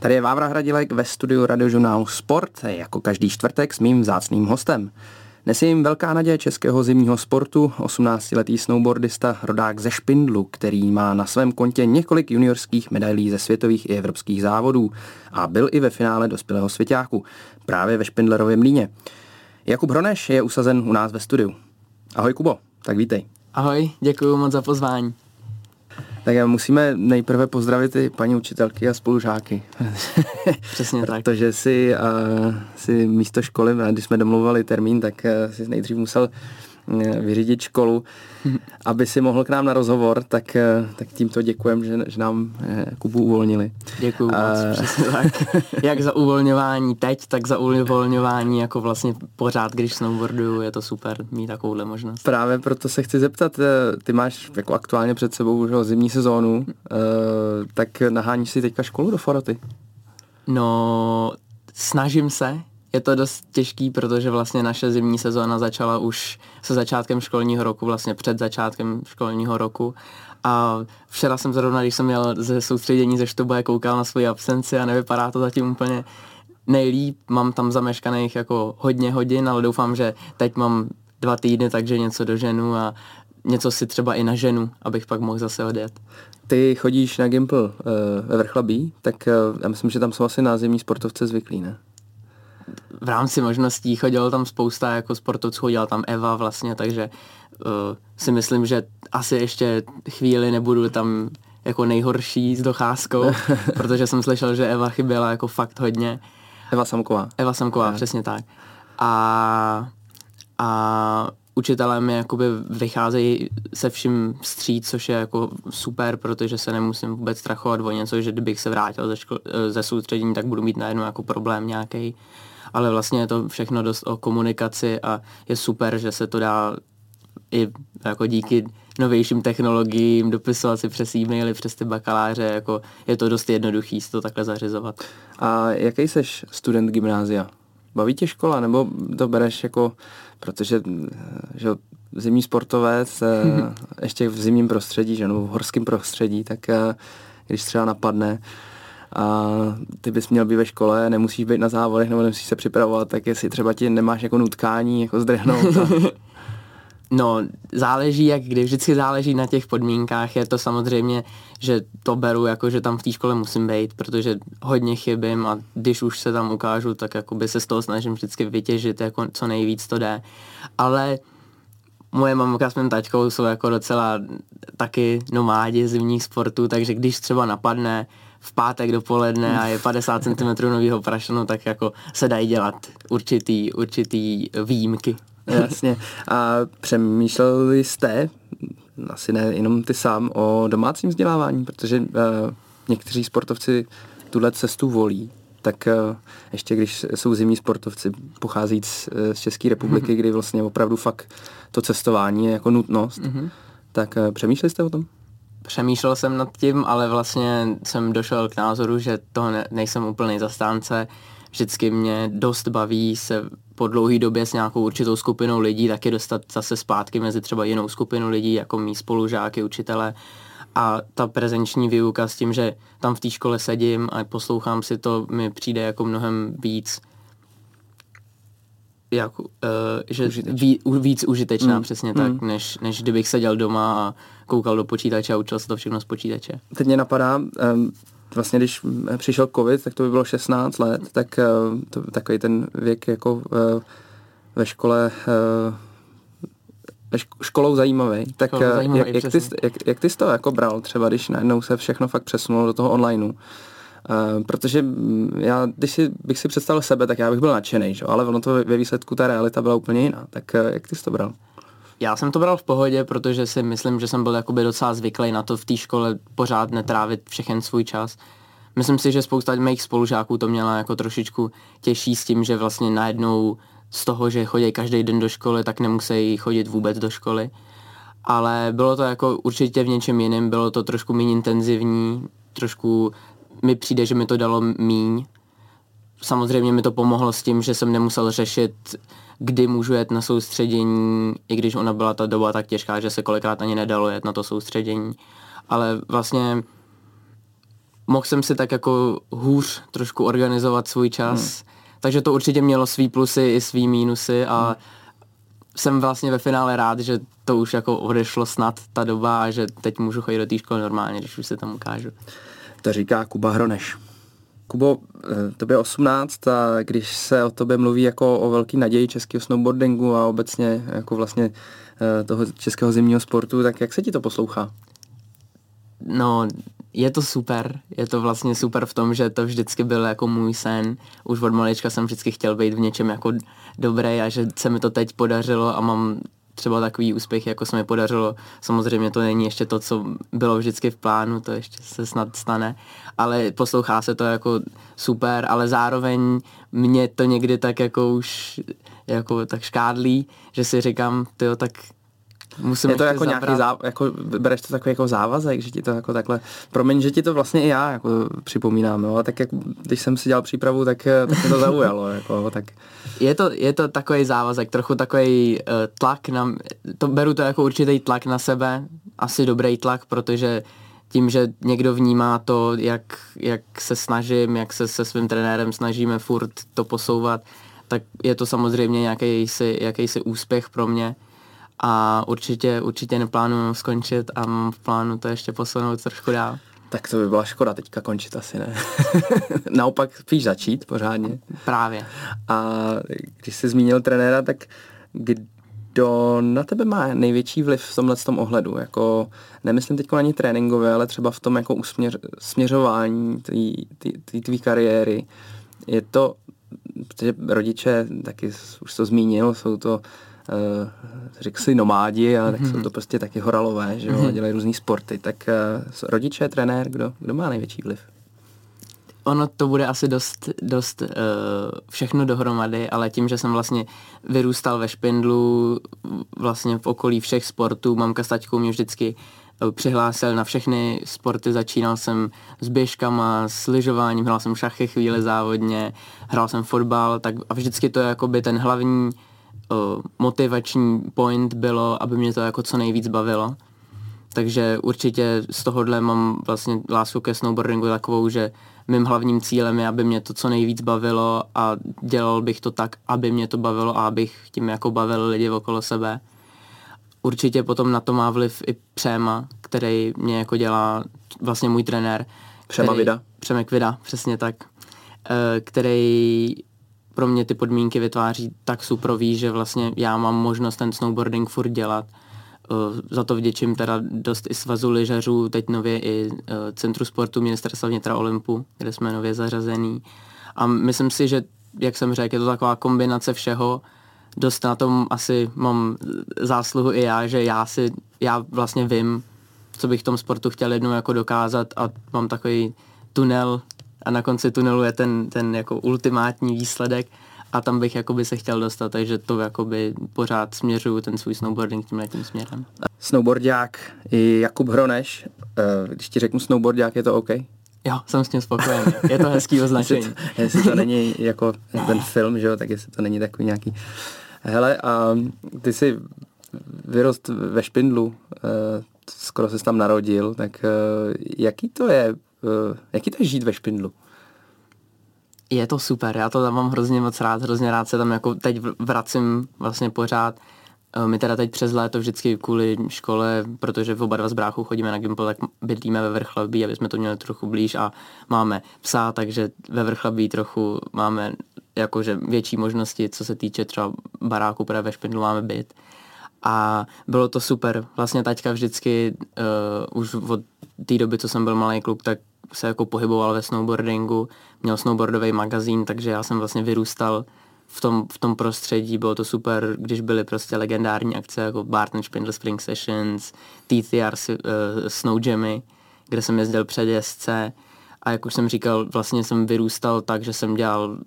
Tady je Vávra Hradilek ve studiu radiožurnálu Sport, jako každý čtvrtek s mým vzácným hostem. Dnes je jim velká naděje českého zimního sportu, 18-letý snowboardista rodák ze Špindlu, který má na svém kontě několik juniorských medailí ze světových i evropských závodů a byl i ve finále dospělého svěťáku, právě ve Špindlerově mlíně. Jakub Hroneš je usazen u nás ve studiu. Ahoj Kubo, tak vítej. Ahoj, děkuji moc za pozvání. Tak musíme nejprve pozdravit i paní učitelky a spolužáky. Přesně tak. Protože si, uh, si místo školy, když jsme domluvali termín, tak uh, si nejdřív musel Eh, vyřídit školu, aby si mohl k nám na rozhovor, tak, eh, tak tímto děkujem, že, že nám eh, Kubu uvolnili. Děkuju moc, přesně tak. Jak za uvolňování teď, tak za uvolňování jako vlastně pořád, když snowboarduju, je to super mít takovouhle možnost. Právě proto se chci zeptat, ty máš jako aktuálně před sebou už zimní sezónu, tak naháníš si teďka školu do Foroty? No, snažím se, je to dost těžký, protože vlastně naše zimní sezóna začala už se začátkem školního roku, vlastně před začátkem školního roku. A včera jsem zrovna, když jsem měl ze soustředění ze Štoba, koukal na svoji absenci a nevypadá to zatím úplně nejlíp. Mám tam zameškaných jako hodně hodin, ale doufám, že teď mám dva týdny, takže něco do ženu a něco si třeba i na ženu, abych pak mohl zase odjet. Ty chodíš na Gimple uh, ve Vrchlabí, tak uh, já myslím, že tam jsou asi názemní sportovce zvyklí, ne? V rámci možností chodilo tam spousta jako sportovců, chodila tam Eva vlastně, takže uh, si myslím, že asi ještě chvíli nebudu tam jako nejhorší s docházkou, protože jsem slyšel, že Eva chyběla jako fakt hodně. Eva Samková. Eva Samková, přesně tak. A, a učitelé mi jakoby vycházejí se vším stříc, což je jako super, protože se nemusím vůbec strachovat o něco, že kdybych se vrátil ze, ško- ze soustředění, tak budu mít najednou jako problém nějaký ale vlastně je to všechno dost o komunikaci a je super, že se to dá i jako díky novějším technologiím dopisovat si přes e-maily, přes ty bakaláře, jako je to dost jednoduchý si to takhle zařizovat. A jaký seš student gymnázia? Baví tě škola, nebo to bereš jako, protože že zimní sportovec, eh, ještě v zimním prostředí, že, nebo v horském prostředí, tak eh, když třeba napadne, a ty bys měl být ve škole, nemusíš být na závodech nebo nemusíš se připravovat, tak jestli třeba ti nemáš jako nutkání, jako zdrhnout. A... No, záleží, jak kdy, vždycky záleží na těch podmínkách. Je to samozřejmě, že to beru jako, že tam v té škole musím být, protože hodně chybím a když už se tam ukážu, tak jakoby se z toho snažím vždycky vytěžit, jako co nejvíc to jde. Ale moje mamka s mým taťkou jsou jako docela taky nomádi zimních sportů, takže když třeba napadne, v pátek dopoledne a je 50 cm nového prašenu, tak jako se dají dělat určitý, určitý výjimky. Jasně. A přemýšleli jste, asi ne jenom ty sám, o domácím vzdělávání, protože uh, někteří sportovci tuhle cestu volí, tak uh, ještě když jsou zimní sportovci pochází z, z České republiky, mm-hmm. kdy vlastně opravdu fakt to cestování je jako nutnost, mm-hmm. tak přemýšleli jste o tom? Přemýšlel jsem nad tím, ale vlastně jsem došel k názoru, že to ne, nejsem úplný zastánce. Vždycky mě dost baví se po dlouhé době s nějakou určitou skupinou lidí taky dostat zase zpátky mezi třeba jinou skupinu lidí, jako mý spolužáky, učitele. A ta prezenční výuka s tím, že tam v té škole sedím a poslouchám si to, mi přijde jako mnohem víc jak, uh, že ví, víc užitečná mm. přesně tak, mm. než, než kdybych seděl doma a koukal do počítače a učil se to všechno z počítače. Teď mě napadá, um, vlastně když přišel covid, tak to by bylo 16 let, tak uh, to takový ten věk jako uh, ve škole uh, školou zajímavý. Tak školou zajímavý, jak, jak, ty, jak, jak ty jsi to jako bral třeba, když najednou se všechno fakt přesunulo do toho onlineu? Uh, protože mm, já, když si, bych si představil sebe, tak já bych byl nadšený, že? ale ono to ve výsledku ta realita byla úplně jiná. Tak uh, jak ty jsi to bral? Já jsem to bral v pohodě, protože si myslím, že jsem byl jakoby docela zvyklý na to v té škole pořád netrávit všechen svůj čas. Myslím si, že spousta mých spolužáků to měla jako trošičku těžší s tím, že vlastně najednou z toho, že chodí každý den do školy, tak nemusí chodit vůbec do školy. Ale bylo to jako určitě v něčem jiném, bylo to trošku méně intenzivní, trošku mi přijde, že mi to dalo míň. Samozřejmě mi to pomohlo s tím, že jsem nemusel řešit, kdy můžu jet na soustředění, i když ona byla ta doba tak těžká, že se kolikrát ani nedalo jet na to soustředění. Ale vlastně mohl jsem si tak jako hůř trošku organizovat svůj čas, hmm. takže to určitě mělo svý plusy i svý mínusy a hmm. jsem vlastně ve finále rád, že to už jako odešlo snad ta doba a že teď můžu chodit do té školy normálně, když už se tam ukážu. To říká Kuba Hroneš. Kubo, eh, tobě 18 a když se o tobě mluví jako o velký naději českého snowboardingu a obecně jako vlastně eh, toho českého zimního sportu, tak jak se ti to poslouchá? No, je to super. Je to vlastně super v tom, že to vždycky byl jako můj sen. Už od malička jsem vždycky chtěl být v něčem jako dobrý a že se mi to teď podařilo a mám třeba takový úspěch, jako se mi podařilo. Samozřejmě to není ještě to, co bylo vždycky v plánu, to ještě se snad stane, ale poslouchá se to jako super, ale zároveň mě to někdy tak jako už jako tak škádlí, že si říkám, tyjo, tak Musím je to jako zabrat. nějaký záv, jako bereš to takový jako závazek, že ti to jako takhle, promiň, že ti to vlastně i já jako připomínám, jo, tak jak, když jsem si dělal přípravu, tak, tak mě to zaujalo, jako, tak. Je to, je to takový závazek, trochu takový uh, tlak na, to beru to jako určitý tlak na sebe, asi dobrý tlak, protože tím, že někdo vnímá to, jak, jak se snažím, jak se se svým trenérem snažíme furt to posouvat, tak je to samozřejmě jakýsi, jakýsi úspěch pro mě a určitě, určitě neplánuju skončit a mám v plánu to ještě posunout trošku dál. Tak to by byla škoda teďka končit asi, ne? Naopak spíš začít pořádně. Právě. A když jsi zmínil trenéra, tak kdo na tebe má největší vliv v tomhle tom ohledu? Jako, nemyslím teď ani tréninkové, ale třeba v tom jako usměř, směřování té tvý kariéry. Je to, protože rodiče, taky už to zmínil, jsou to uh, řekl si nomádi, ale mm-hmm. tak jsou mhm. to prostě taky horalové, že jo, mm-hmm. dělají různý sporty. Tak uh, rodiče, trenér, kdo, kdo má největší vliv? Ono to bude asi dost, dost uh, všechno dohromady, ale tím, že jsem vlastně vyrůstal ve Špindlu, vlastně v okolí všech sportů, mamka s taťkou mě vždycky přihlásil na všechny sporty, začínal jsem s běžkama, s lyžováním, hrál jsem šachy chvíli závodně, hrál jsem fotbal, tak a vždycky to je jakoby ten hlavní uh, motivační point bylo, aby mě to jako co nejvíc bavilo. Takže určitě z tohohle mám vlastně lásku ke snowboardingu takovou, že mým hlavním cílem je, aby mě to co nejvíc bavilo a dělal bych to tak, aby mě to bavilo a abych tím jako bavil lidi okolo sebe. Určitě potom na to má vliv i Přema, který mě jako dělá vlastně můj trenér. Přema Vida. Přemek Vida, přesně tak. Eh, který pro mě ty podmínky vytváří tak suprový, že vlastně já mám možnost ten snowboarding furt dělat. Uh, za to vděčím teda dost i svazu lyžařů, teď nově i uh, Centru sportu Ministerstva vnitra Olympu, kde jsme nově zařazený. A myslím si, že, jak jsem řekl, je to taková kombinace všeho. Dost na tom asi mám zásluhu i já, že já si, já vlastně vím, co bych v tom sportu chtěl jednou jako dokázat a mám takový tunel a na konci tunelu je ten, ten jako ultimátní výsledek a tam bych jakoby se chtěl dostat, takže to jakoby pořád směřuju ten svůj snowboarding tímhle tím směrem. Snowboardák i Jakub Hroneš, eh, když ti řeknu snowboardák, je to OK? Jo, jsem s tím spokojený. Je to hezký označení. jestli, to, jestli to není jako ten film, že jo, tak jestli to není takový nějaký... Hele, a ty jsi vyrost ve Špindlu, eh, skoro se tam narodil, tak eh, jaký to je Jaký to je žít ve Špindlu? Je to super, já to tam mám hrozně moc rád, hrozně rád se tam jako teď vracím vlastně pořád. Eh, my teda teď přes léto vždycky kvůli škole, protože v oba dva bráchů chodíme na Gimple, tak bydlíme ve Vrchlabí, aby jsme to měli trochu blíž a máme psa, takže ve Vrchlabí trochu máme jakože větší možnosti, co se týče třeba baráku, protože ve Špindlu máme byt. A bylo to super. Vlastně taťka vždycky uh, už od té doby, co jsem byl malý kluk, tak se jako pohyboval ve snowboardingu, měl snowboardový magazín, takže já jsem vlastně vyrůstal v tom, v tom prostředí, bylo to super, když byly prostě legendární akce jako Barton Spindle Spring Sessions, TTR uh, Snow Jammy, kde jsem jezdil před jezdce a jak už jsem říkal, vlastně jsem vyrůstal tak, že jsem dělal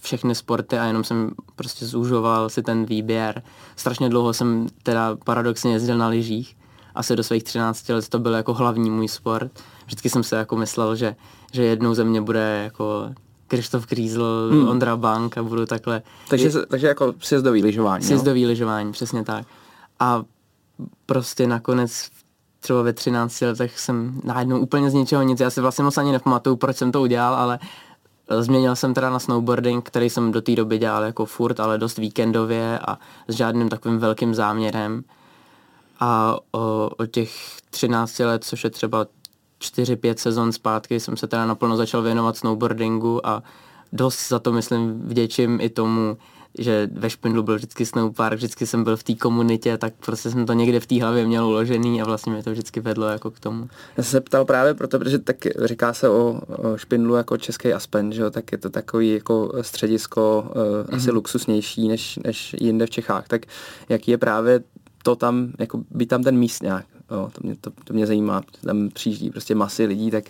všechny sporty a jenom jsem prostě zúžoval si ten výběr. Strašně dlouho jsem teda paradoxně jezdil na lyžích, asi do svých 13 let to byl jako hlavní můj sport. Vždycky jsem se jako myslel, že, že jednou ze mě bude jako Krištof Krízl, hmm. Ondra Bank a budu takhle. Takže, je, takže jako sjezdový lyžování. Sjezdový lyžování, přesně tak. A prostě nakonec třeba ve 13 letech jsem najednou úplně z ničeho nic, já si vlastně moc ani nepamatuju, proč jsem to udělal, ale Změnil jsem teda na snowboarding, který jsem do té doby dělal jako furt, ale dost víkendově a s žádným takovým velkým záměrem. A o, o těch 13 let, což je třeba 4-5 sezon zpátky, jsem se teda naplno začal věnovat snowboardingu a dost za to, myslím, vděčím i tomu, že ve Špindlu byl vždycky snowpark, vždycky jsem byl v té komunitě, tak prostě jsem to někde v té hlavě měl uložený a vlastně mě to vždycky vedlo jako k tomu. Já jsem se ptal právě proto, protože tak říká se o, Špindlu jako český Aspen, že jo, tak je to takový jako středisko uh, mm-hmm. asi luxusnější než, než jinde v Čechách, tak jaký je právě to tam, jako být tam ten míst nějak, jo, to, mě, to, to mě zajímá, tam přijíždí prostě masy lidí, tak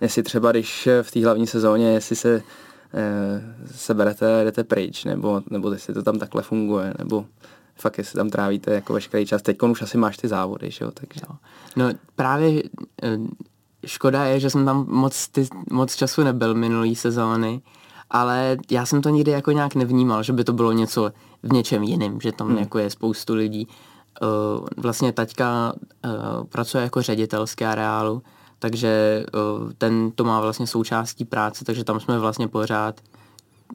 jestli třeba když v té hlavní sezóně, jestli se Eh, seberete, jdete pryč, nebo, nebo jestli to tam takhle funguje, nebo fakt jestli tam trávíte jako veškerý čas. Teď už asi máš ty závody, že jo? Takže... No, no právě eh, škoda je, že jsem tam moc, ty, moc času nebyl minulý sezóny, ale já jsem to nikdy jako nějak nevnímal, že by to bylo něco v něčem jiném, že tam hmm. jako je spoustu lidí. Uh, vlastně taťka uh, pracuje jako ředitel areálu, takže ten to má vlastně součástí práce, takže tam jsme vlastně pořád.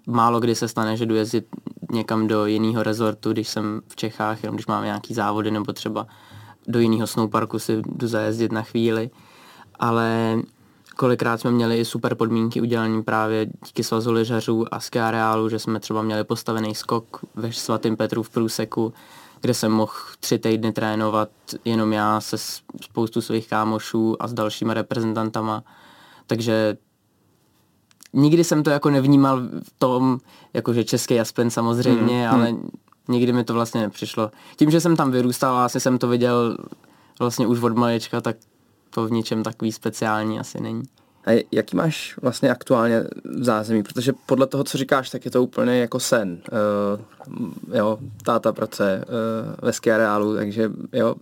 Málo kdy se stane, že jdu jezdit někam do jiného rezortu, když jsem v Čechách, jenom když máme nějaký závody, nebo třeba do jiného snowparku si jdu zajezdit na chvíli. Ale kolikrát jsme měli i super podmínky udělané právě díky svazu lyžařů a ski areálu, že jsme třeba měli postavený skok ve svatým Petru v Průseku, kde jsem mohl tři týdny trénovat jenom já se spoustu svých kámošů a s dalšíma reprezentantama. Takže nikdy jsem to jako nevnímal v tom, jakože český Aspen samozřejmě, hmm, ale nikdy mi to vlastně nepřišlo. Tím, že jsem tam vyrůstal a asi jsem to viděl vlastně už od malička, tak to v ničem takový speciální asi není. A jaký máš vlastně aktuálně zázemí? Protože podle toho, co říkáš, tak je to úplně jako sen. Uh, jo, táta pracuje uh, ve ski areálu, takže jo,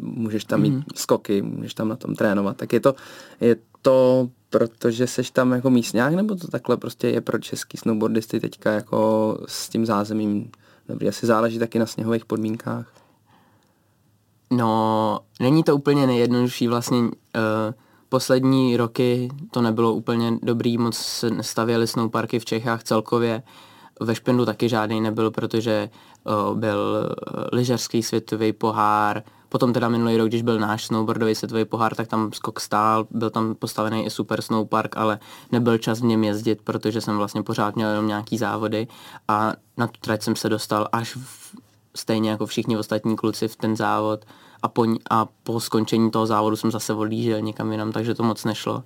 můžeš tam mít mm. skoky, můžeš tam na tom trénovat. Tak je to, je to protože seš tam jako místňák, nebo to takhle prostě je pro český snowboardisty teďka jako s tím zázemím dobrý? Asi záleží taky na sněhových podmínkách. No, není to úplně nejjednodušší vlastně uh, poslední roky to nebylo úplně dobrý, moc se nestavěly snowparky v Čechách celkově. Ve Špendu taky žádný nebyl, protože o, byl lyžařský světový pohár, potom teda minulý rok, když byl náš snowboardový světový pohár, tak tam skok stál, byl tam postavený i super snowpark, ale nebyl čas v něm jezdit, protože jsem vlastně pořád měl jenom nějaký závody. A na tu trať jsem se dostal až v, stejně jako všichni ostatní kluci v ten závod a po, a po skončení toho závodu jsem zase odlížel někam jinam, takže to moc nešlo.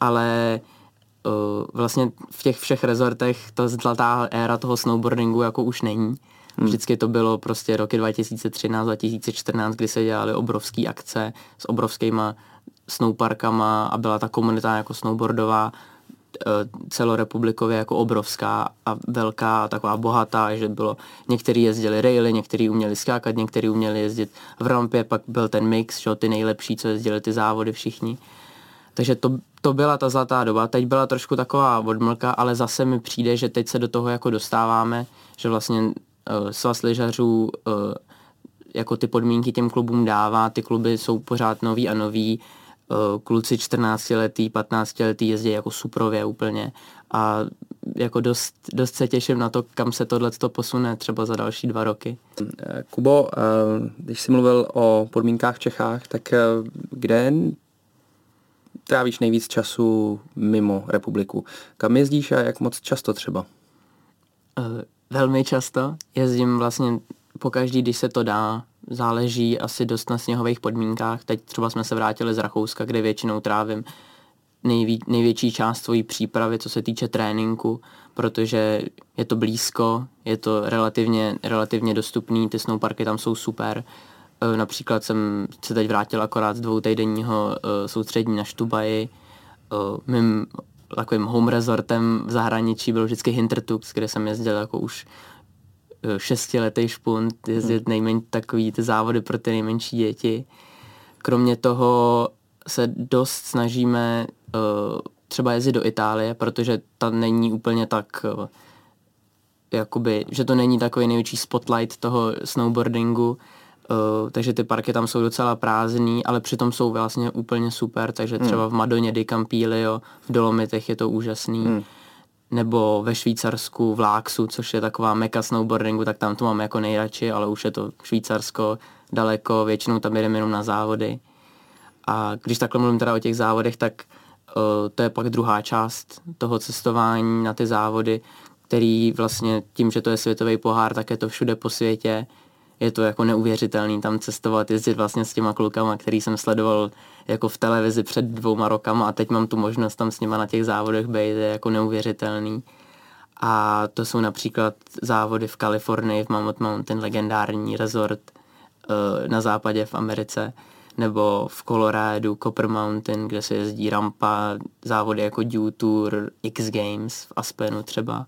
Ale uh, vlastně v těch všech rezortech ta zlatá éra toho snowboardingu jako už není. Hmm. Vždycky to bylo prostě roky 2013-2014, kdy se dělaly obrovské akce s obrovskýma snowparkama a byla ta komunita jako snowboardová celorepublikově jako obrovská a velká a taková bohatá, že bylo, někteří jezdili raily, někteří uměli skákat, někteří uměli jezdit v rampě, pak byl ten mix, že ty nejlepší, co jezdili ty závody všichni. Takže to, to byla ta zlatá doba. Teď byla trošku taková odmlka, ale zase mi přijde, že teď se do toho jako dostáváme, že vlastně uh, svaz lyžařů uh, jako ty podmínky těm klubům dává, ty kluby jsou pořád nový a nový, Eh, kluci 14 letý, 15 letý jezdí jako suprově úplně a jako dost, dost se těším na to, kam se tohle to posune třeba za další dva roky. Eh, Kubo, eh, když jsi mluvil o podmínkách v Čechách, tak kde trávíš nejvíc času mimo republiku? Kam jezdíš a jak moc často třeba? Velmi často. Jezdím vlastně po každý, když se to dá, záleží asi dost na sněhových podmínkách. Teď třeba jsme se vrátili z Rakouska, kde většinou trávím nejví, největší část svojí přípravy, co se týče tréninku, protože je to blízko, je to relativně, relativně dostupný, ty snowparky tam jsou super. E, například jsem se teď vrátil akorát z dvou týdenního e, soustřední na Štubaji. E, mým takovým home resortem v zahraničí byl vždycky Hintertux, kde jsem jezdil jako už šestiletý špunt, jezdit hmm. nejmen, takový ty závody pro ty nejmenší děti. Kromě toho se dost snažíme uh, třeba jezdit do Itálie, protože ta není úplně tak uh, jakoby, že to není takový největší spotlight toho snowboardingu. Uh, takže ty parky tam jsou docela prázdný, ale přitom jsou vlastně úplně super, takže hmm. třeba v Madoně di Campilio, v Dolomitech je to úžasný. Hmm. Nebo ve Švýcarsku, v Láksu, což je taková meka snowboardingu, tak tam to mám jako nejradši, ale už je to Švýcarsko daleko, většinou tam jdeme jenom na závody. A když takhle mluvím teda o těch závodech, tak uh, to je pak druhá část toho cestování na ty závody, který vlastně tím, že to je světový pohár, tak je to všude po světě. Je to jako neuvěřitelný tam cestovat, jezdit vlastně s těma klukama, který jsem sledoval jako v televizi před dvouma rokama a teď mám tu možnost tam s nima na těch závodech být, je jako neuvěřitelný. A to jsou například závody v Kalifornii, v Mammoth Mountain, legendární resort uh, na západě v Americe, nebo v Coloradu, Copper Mountain, kde se jezdí rampa, závody jako Dew Tour, X Games v Aspenu třeba.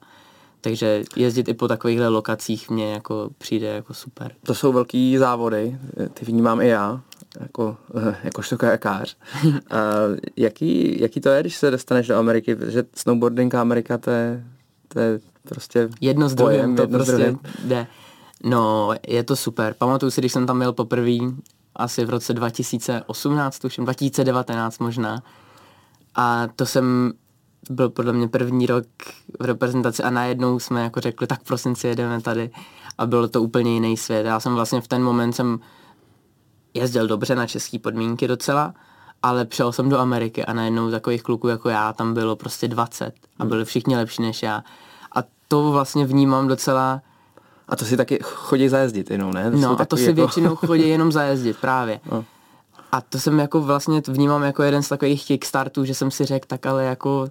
Takže jezdit i po takovýchhle lokacích mě jako přijde jako super. To jsou velký závody, ty vnímám i já, jako, jakožto kajakář. A jaký, jaký to je, když se dostaneš do Ameriky, protože snowboarding a Amerika to je, to je prostě Jedno z druhým, to jedno prostě druhým. jde. No, je to super. Pamatuju si, když jsem tam byl poprvé, asi v roce 2018, tuším, 2019 možná. A to jsem byl podle mě první rok v reprezentaci a najednou jsme jako řekli, tak v prosinci jedeme tady a bylo to úplně jiný svět. Já jsem vlastně v ten moment jsem jezdil dobře na české podmínky docela, ale přijel jsem do Ameriky a najednou takových kluků jako já tam bylo prostě 20 a byli všichni lepší než já. A to vlastně vnímám docela... A to si taky chodí zajezdit jenom, ne? To no a to si jako... většinou chodí jenom zajezdit, právě. No. A to jsem jako vlastně vnímám jako jeden z takových kickstartů, že jsem si řekl, tak ale jako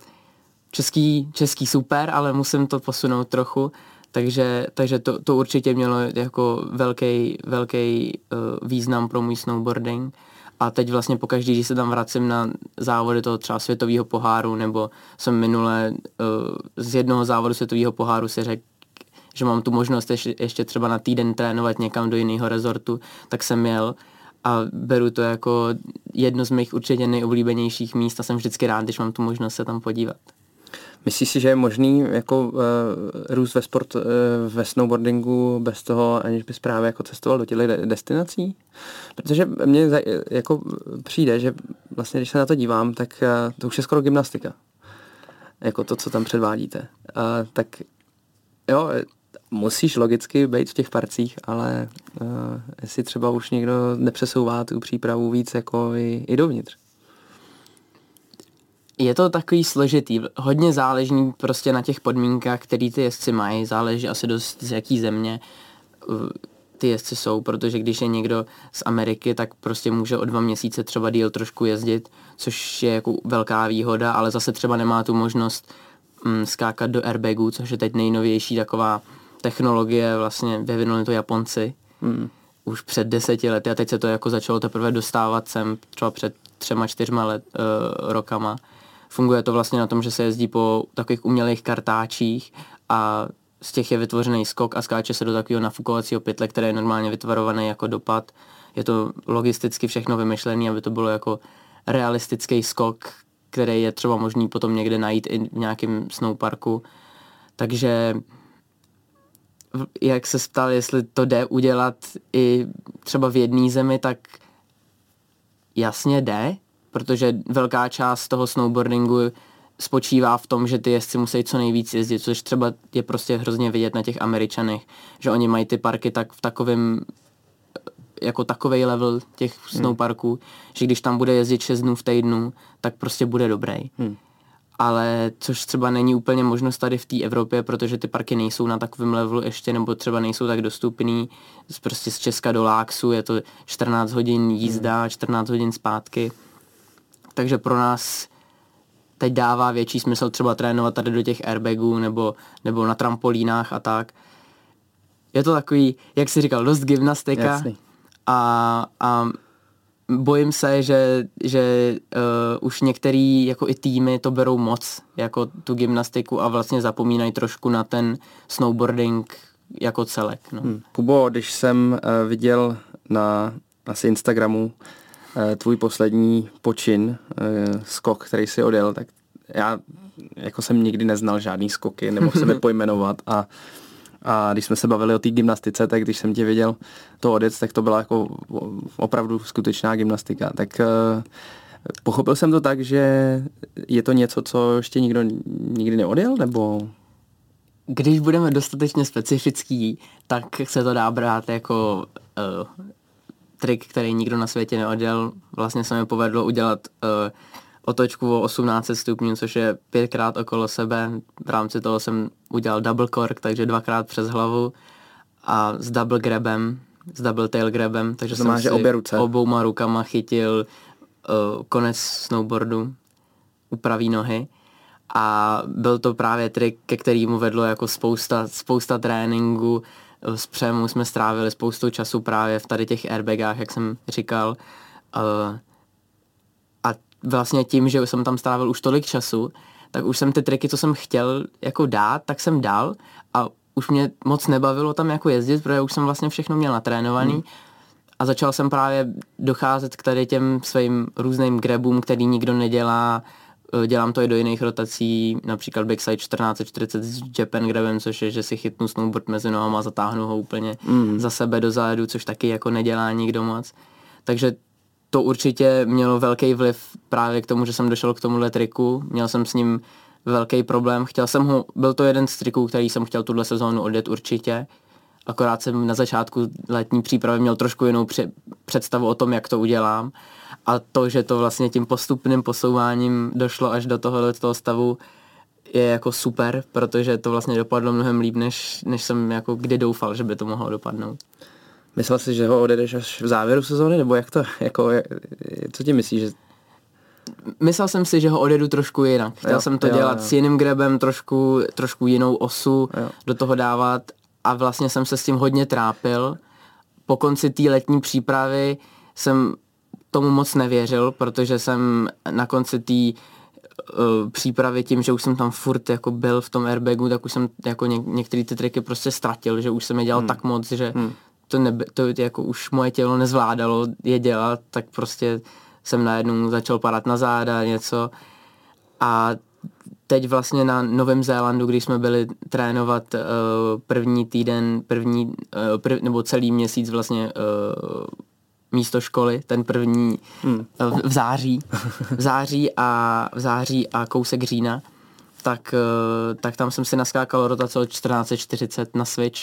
český, český super, ale musím to posunout trochu, takže, takže to, to určitě mělo jako velký, velký uh, význam pro můj snowboarding. A teď vlastně pokaždý, když se tam vracím na závody toho třeba světového poháru, nebo jsem minule uh, z jednoho závodu světového poháru si řekl, že mám tu možnost ještě, ještě třeba na týden trénovat někam do jiného rezortu, tak jsem jel a beru to jako jedno z mých určitě nejoblíbenějších míst a jsem vždycky rád, když mám tu možnost se tam podívat. Myslíš si, že je možný jako uh, růst ve sport, uh, ve snowboardingu bez toho, aniž bys právě jako cestoval do těch destinací? Protože mně jako přijde, že vlastně když se na to dívám, tak uh, to už je skoro gymnastika. Jako to, co tam předvádíte. Uh, tak jo, musíš logicky být v těch parcích, ale uh, jestli třeba už někdo nepřesouvá tu přípravu víc jako i, i dovnitř je to takový složitý, hodně záleží prostě na těch podmínkách, které ty jezdci mají, záleží asi dost z jaký země uh, ty jezdci jsou, protože když je někdo z Ameriky, tak prostě může o dva měsíce třeba díl trošku jezdit, což je jako velká výhoda, ale zase třeba nemá tu možnost um, skákat do airbagu, což je teď nejnovější taková technologie, vlastně vyvinuli to Japonci mm. už před deseti lety a teď se to jako začalo teprve dostávat sem třeba před třema, čtyřma let, uh, rokama Funguje to vlastně na tom, že se jezdí po takových umělých kartáčích a z těch je vytvořený skok a skáče se do takového nafukovacího pytle, které je normálně vytvarované jako dopad. Je to logisticky všechno vymyšlené, aby to bylo jako realistický skok, který je třeba možný potom někde najít i v nějakém snowparku. Takže jak se ptal, jestli to jde udělat i třeba v jedné zemi, tak jasně jde, protože velká část toho snowboardingu spočívá v tom, že ty jezdci musí co nejvíc jezdit, což třeba je prostě hrozně vidět na těch Američanech, že oni mají ty parky tak v takovém jako takový level těch hmm. snowparků, hmm. že když tam bude jezdit 6 dnů v týdnu, tak prostě bude dobrý. Hmm. Ale což třeba není úplně možnost tady v té Evropě, protože ty parky nejsou na takovém levelu ještě, nebo třeba nejsou tak dostupný. Prostě z Česka do Láksu je to 14 hodin jízda, hmm. 14 hodin zpátky takže pro nás teď dává větší smysl třeba trénovat tady do těch airbagů nebo, nebo na trampolínách a tak. Je to takový, jak jsi říkal, dost gymnastika a, a bojím se, že, že uh, už některý jako i týmy to berou moc, jako tu gymnastiku a vlastně zapomínají trošku na ten snowboarding jako celek. No. Hmm. Kubo, když jsem uh, viděl na asi Instagramu tvůj poslední počin, eh, skok, který si odjel, tak já jako jsem nikdy neznal žádný skoky, nebo se mi pojmenovat a A když jsme se bavili o té gymnastice, tak když jsem tě viděl to odjet, tak to byla jako opravdu skutečná gymnastika. Tak uh, pochopil jsem to tak, že je to něco, co ještě nikdo nikdy neodjel, nebo... Když budeme dostatečně specifický, tak se to dá brát jako uh, trik, který nikdo na světě neodjel. Vlastně se mi povedlo udělat uh, otočku o 18 stupňů, což je pětkrát okolo sebe. V rámci toho jsem udělal double cork, takže dvakrát přes hlavu a s double grabem, s double tail grabem, takže to jsem má, si obě ruce. obouma rukama chytil uh, konec snowboardu u pravý nohy a byl to právě trik, ke kterému vedlo jako spousta, spousta tréninku, s Přemou jsme strávili spoustu času právě v tady těch airbagách, jak jsem říkal. Uh, a vlastně tím, že jsem tam strávil už tolik času, tak už jsem ty triky, co jsem chtěl jako dát, tak jsem dal a už mě moc nebavilo tam jako jezdit, protože už jsem vlastně všechno měl natrénovaný. Hmm. A začal jsem právě docházet k tady těm svým různým grabům, který nikdo nedělá, Eh, dělám to i do jiných rotací, například backside 1440 s Japan grabem, což je, že si chytnu snowboard mezi nohama a zatáhnu ho úplně mm. za sebe do zádu, což taky jako nedělá nikdo moc. Takže to určitě mělo velký vliv právě k tomu, že jsem došel k tomuhle triku. Měl jsem s ním velký problém. Chtěl jsem ho, byl to jeden z triků, který jsem chtěl tuhle sezónu odjet určitě. Akorát jsem na začátku letní přípravy měl trošku jinou představu o tom, jak to udělám a to, že to vlastně tím postupným posouváním došlo až do tohohle toho stavu, je jako super, protože to vlastně dopadlo mnohem líp, než, než jsem jako kdy doufal, že by to mohlo dopadnout. Myslel jsi, že ho odjedeš až v závěru sezóny, nebo jak to, jako, co ti myslíš, že Myslel jsem si, že ho odjedu trošku jinak. Chtěl jo, jsem to jo, dělat jo. s jiným grebem, trošku, trošku jinou osu jo. do toho dávat a vlastně jsem se s tím hodně trápil. Po konci té letní přípravy jsem tomu moc nevěřil, protože jsem na konci té uh, přípravy tím, že už jsem tam furt jako byl v tom airbagu, tak už jsem jako něk- některé ty triky prostě ztratil, že už jsem je dělal hmm. tak moc, že hmm. to, nebe, to jako už moje tělo nezvládalo je dělat, tak prostě jsem najednou začal padat na záda něco a teď vlastně na Novém Zélandu, když jsme byli trénovat uh, první týden, první, uh, prv, nebo celý měsíc vlastně uh, místo školy, ten první hmm. v, v září, v září a v září a kousek října, tak, eh, tak tam jsem si naskákal rotace od 1440 na Switch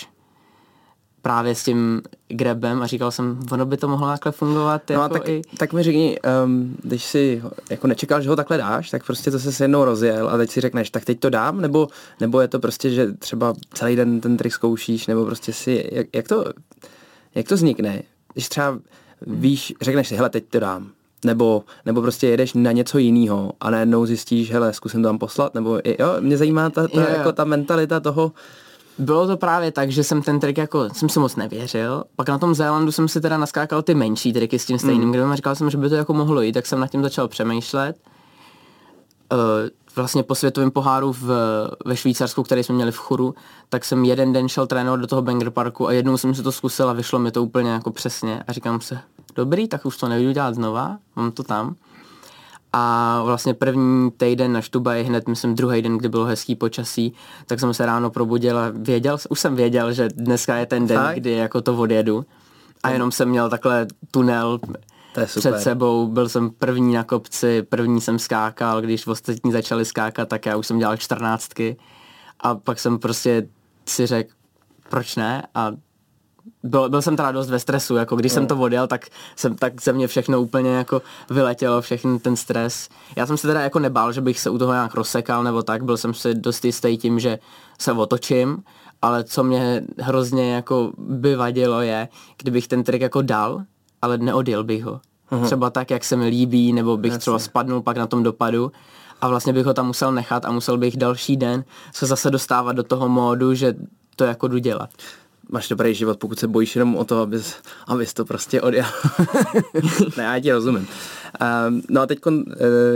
právě s tím grebem a říkal jsem, ono by to mohlo takhle fungovat. No jako tak, i... tak mi řekni, um, když si jako nečekal, že ho takhle dáš, tak prostě to se s jednou rozjel a teď si řekneš, tak teď to dám, nebo, nebo je to prostě, že třeba celý den ten trik zkoušíš, nebo prostě si, jak, jak to, jak to vznikne? Když třeba víš, řekneš si, hele, teď to dám. Nebo, nebo prostě jedeš na něco jiného a najednou zjistíš, hele, zkusím to tam poslat, nebo jo, mě zajímá ta, ta, jako ta mentalita toho, bylo to právě tak, že jsem ten trik jako, jsem si moc nevěřil. Pak na tom Zélandu jsem si teda naskákal ty menší triky s tím stejným mm. a říkal jsem, že by to jako mohlo jít, tak jsem nad tím začal přemýšlet. Uh, vlastně po světovém poháru v, ve Švýcarsku, který jsme měli v Churu, tak jsem jeden den šel trénovat do toho Banger Parku a jednou jsem si to zkusil a vyšlo mi to úplně jako přesně. A říkám se, dobrý, tak už to nebudu dělat znova, mám to tam. A vlastně první týden na Štubaji, hned myslím druhý den, kdy bylo hezký počasí, tak jsem se ráno probudil a věděl, už jsem věděl, že dneska je ten den, tak? kdy jako to odjedu. A jenom jsem měl takhle tunel to je super. před sebou. Byl jsem první na kopci, první jsem skákal, když ostatní začali skákat, tak já už jsem dělal čtrnáctky. A pak jsem prostě si řekl, proč ne? A byl, byl jsem teda dost ve stresu, jako když no. jsem to odjel, tak, jsem, tak ze mě všechno úplně jako vyletělo, všechny ten stres. Já jsem se teda jako nebál, že bych se u toho nějak rozsekal nebo tak, byl jsem si dost jistý tím, že se otočím, ale co mě hrozně jako by vadilo je, kdybych ten trik jako dal, ale neodjel bych ho. Uhum. Třeba tak, jak se mi líbí, nebo bych Jasně. třeba spadnul pak na tom dopadu a vlastně bych ho tam musel nechat a musel bych další den se zase dostávat do toho módu, že to jako jdu dělat. Máš dobrý život, pokud se bojíš jenom o to, abys, abys to prostě odjel. ne, já ti rozumím. Um, no a teď, uh,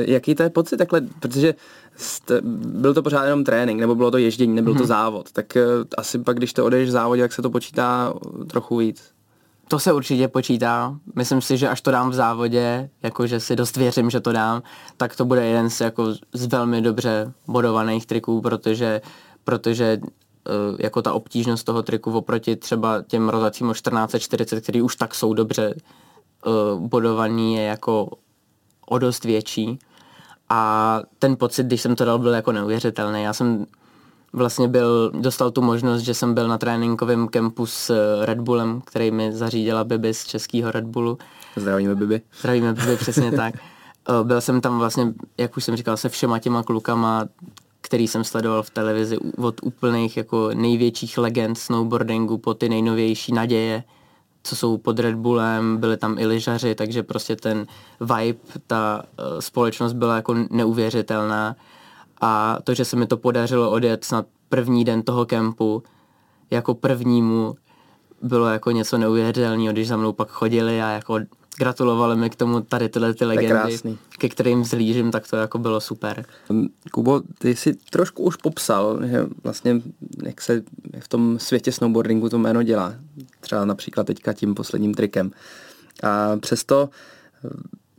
jaký to je pocit takhle, protože jste, byl to pořád jenom trénink, nebo bylo to ježdění, nebyl mm-hmm. to mhm. závod, tak uh, asi pak, když to odejdeš v závodě, tak se to počítá trochu víc. To se určitě počítá. Myslím si, že až to dám v závodě, jakože si dost věřím, že to dám, tak to bude jeden z, jako, z velmi dobře bodovaných triků, protože, protože jako ta obtížnost toho triku oproti třeba těm rozacím o 1440, který už tak jsou dobře uh, bodovaný, je jako o dost větší. A ten pocit, když jsem to dal, byl jako neuvěřitelný. Já jsem vlastně byl, dostal tu možnost, že jsem byl na tréninkovém kempu s Red Bullem, který mi zařídila Bibi z českého Red Bullu. Zdravíme Bibi. Zdravíme Bibi, přesně tak. Byl jsem tam vlastně, jak už jsem říkal, se všema těma klukama, který jsem sledoval v televizi od úplných jako největších legend snowboardingu po ty nejnovější naděje, co jsou pod Red Bullem, byli tam i lyžaři, takže prostě ten vibe, ta uh, společnost byla jako neuvěřitelná a to, že se mi to podařilo odjet snad první den toho kempu jako prvnímu, bylo jako něco neuvěřitelného, když za mnou pak chodili a jako gratulovali mi k tomu tady tyhle ty legendy, ke kterým zhlížím, tak to jako bylo super. Kubo, ty jsi trošku už popsal, že vlastně jak se v tom světě snowboardingu to jméno dělá. Třeba například teďka tím posledním trikem. A přesto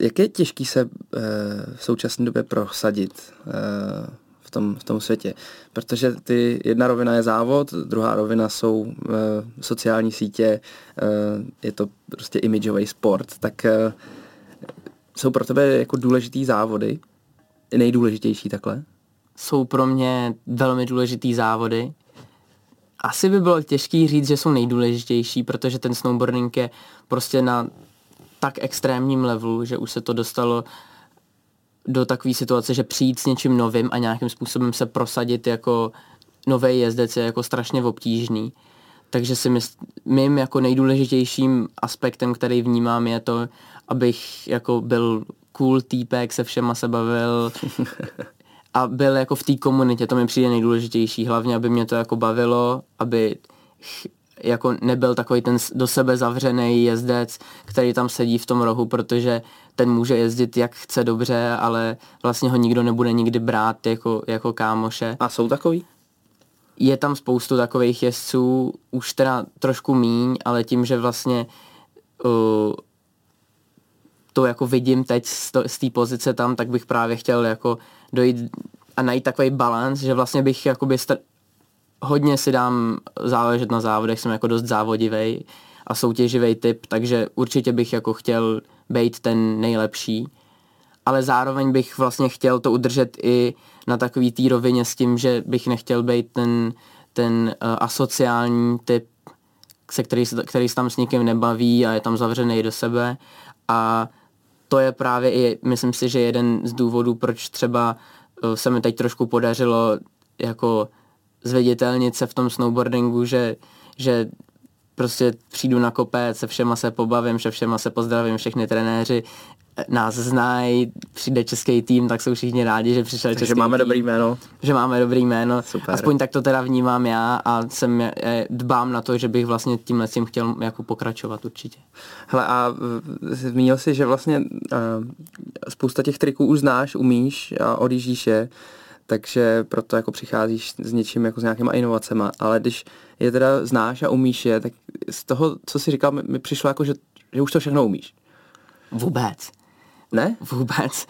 jak je těžký se eh, v současné době prosadit eh, v tom, v tom světě? Protože ty jedna rovina je závod, druhá rovina jsou uh, sociální sítě, je to prostě imidžový sport, tak jsou pro tebe jako důležitý závody, nejdůležitější takhle? Jsou pro mě velmi důležitý závody. Asi by bylo těžký říct, že jsou nejdůležitější, protože ten snowboarding je prostě na tak extrémním levelu, že už se to dostalo do takové situace, že přijít s něčím novým a nějakým způsobem se prosadit jako nový jezdec je jako strašně obtížný. Takže si mysl, mým jako nejdůležitějším aspektem, který vnímám, je to, abych jako byl cool týpek, se všema se bavil a byl jako v té komunitě, to mi přijde nejdůležitější, hlavně, aby mě to jako bavilo, aby jako nebyl takový ten do sebe zavřený jezdec, který tam sedí v tom rohu, protože ten může jezdit jak chce dobře, ale vlastně ho nikdo nebude nikdy brát jako, jako kámoše. A jsou takový? Je tam spoustu takových jezdců, už teda trošku míň, ale tím, že vlastně uh, to jako vidím teď z té pozice tam, tak bych právě chtěl jako dojít a najít takový balans, že vlastně bych jakoby hodně si dám záležet na závodech, jsem jako dost závodivý a soutěživý typ, takže určitě bych jako chtěl být ten nejlepší, ale zároveň bych vlastně chtěl to udržet i na takový té rovině s tím, že bych nechtěl být ten, ten uh, asociální typ, se který, který se tam s nikým nebaví a je tam zavřený do sebe. A to je právě i, myslím si, že jeden z důvodů, proč třeba uh, se mi teď trošku podařilo jako zveditelnit se v tom snowboardingu, že, že prostě přijdu na kopec, se všema se pobavím, se všema se pozdravím, všechny trenéři nás znají, přijde český tým, tak jsou všichni rádi, že přišel Takže český máme tým, dobrý jméno. Že máme dobrý jméno. Super. Aspoň tak to teda vnímám já a jsem, dbám na to, že bych vlastně tímhle tím chtěl jako pokračovat určitě. Hele a zmínil si, že vlastně uh, spousta těch triků už znáš, umíš a odjíždíš je takže proto jako přicházíš s něčím jako s nějakýma inovacemi, ale když je teda znáš a umíš je, tak z toho, co jsi říkal, mi, mi přišlo jako, že, že už to všechno umíš. Vůbec. Ne? Vůbec.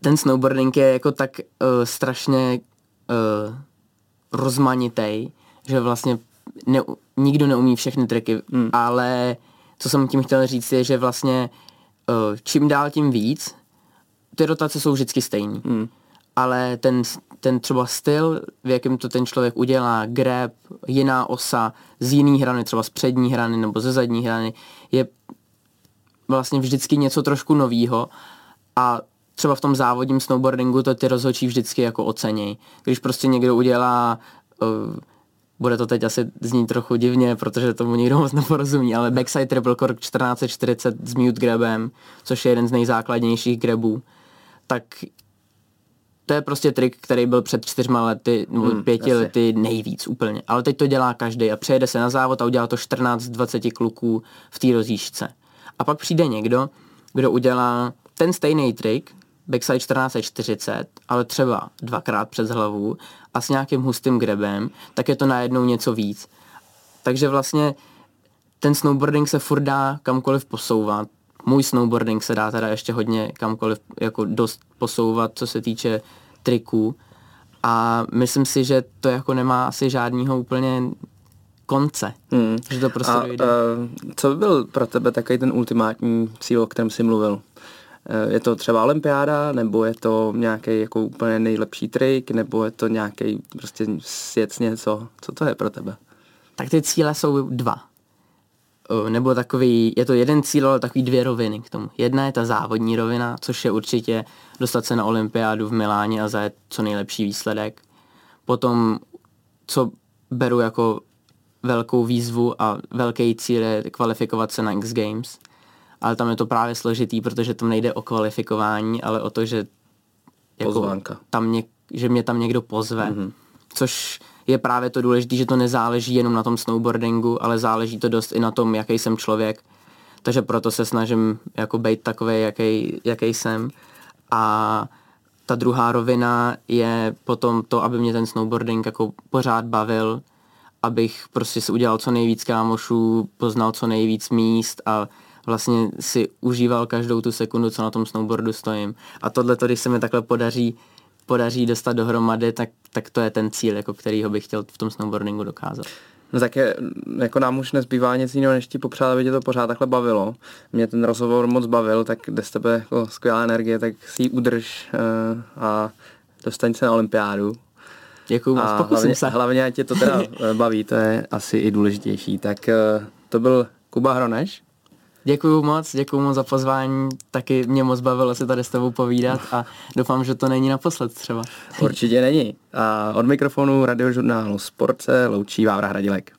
Ten snowboarding je jako tak uh, strašně uh, rozmanitý, že vlastně ne, nikdo neumí všechny triky, hmm. ale co jsem tím chtěl říct je, že vlastně uh, čím dál tím víc, ty rotace jsou vždycky stejný. Hmm ale ten, ten třeba styl, v jakém to ten člověk udělá, grab, jiná osa z jiný hrany, třeba z přední hrany nebo ze zadní hrany, je vlastně vždycky něco trošku novýho a třeba v tom závodním snowboardingu to ty rozhodčí vždycky jako oceněj. Když prostě někdo udělá uh, bude to teď asi znít trochu divně, protože tomu nikdo moc neporozumí, ale backside triple cork 1440 s mute grabem, což je jeden z nejzákladnějších grabů, tak to je prostě trik, který byl před čtyřma lety, nebo hmm, pěti asi. lety nejvíc úplně. Ale teď to dělá každý a přejede se na závod a udělá to 14 z 20 kluků v té rozjížďce. A pak přijde někdo, kdo udělá ten stejný trik, backside 1440, ale třeba dvakrát přes hlavu a s nějakým hustým grebem, tak je to najednou něco víc. Takže vlastně ten snowboarding se furt dá kamkoliv posouvat můj snowboarding se dá teda ještě hodně kamkoliv jako dost posouvat, co se týče triků. A myslím si, že to jako nemá asi žádného úplně konce. Hmm. Že to prostě a, dojde. Uh, co by byl pro tebe takový ten ultimátní cíl, o kterém jsi mluvil? Eh, je to třeba olympiáda, nebo je to nějaký jako úplně nejlepší trik, nebo je to nějaký prostě svět něco? Co to je pro tebe? Tak ty cíle jsou dva. Nebo takový, je to jeden cíl, ale takový dvě roviny k tomu. Jedna je ta závodní rovina, což je určitě dostat se na olympiádu v Miláně a zajet co nejlepší výsledek. Potom, co beru jako velkou výzvu a velký cíl je kvalifikovat se na X Games – ale tam je to právě složitý, protože tam nejde o kvalifikování, ale o to, že jako tam něk, že mě tam někdo pozve, mm-hmm. což je právě to důležité, že to nezáleží jenom na tom snowboardingu, ale záleží to dost i na tom, jaký jsem člověk. Takže proto se snažím jako být takový, jaký, jaký jsem. A ta druhá rovina je potom to, aby mě ten snowboarding jako pořád bavil, abych prostě si udělal co nejvíc kámošů, poznal co nejvíc míst a vlastně si užíval každou tu sekundu, co na tom snowboardu stojím. A tohle, když se mi takhle podaří, podaří dostat dohromady, tak, tak to je ten cíl, jako kterýho bych chtěl v tom snowboardingu dokázat. No tak je, jako nám už nezbývá nic jiného, než ti popřát, aby tě to pořád takhle bavilo. Mě ten rozhovor moc bavil, tak jde z tebe jako skvělá energie, tak si ji udrž uh, a dostaň se na olympiádu. Děkuju moc, pokusím hlavně, se. Hlavně, ať tě to teda baví, to je asi i důležitější. Tak uh, to byl Kuba Hroneš. Děkuju moc, děkuju moc za pozvání, taky mě moc bavilo se tady s tebou povídat a doufám, že to není naposled třeba. Určitě není. A od mikrofonu radiožurnálu Sportce loučí Vávra Hradilek.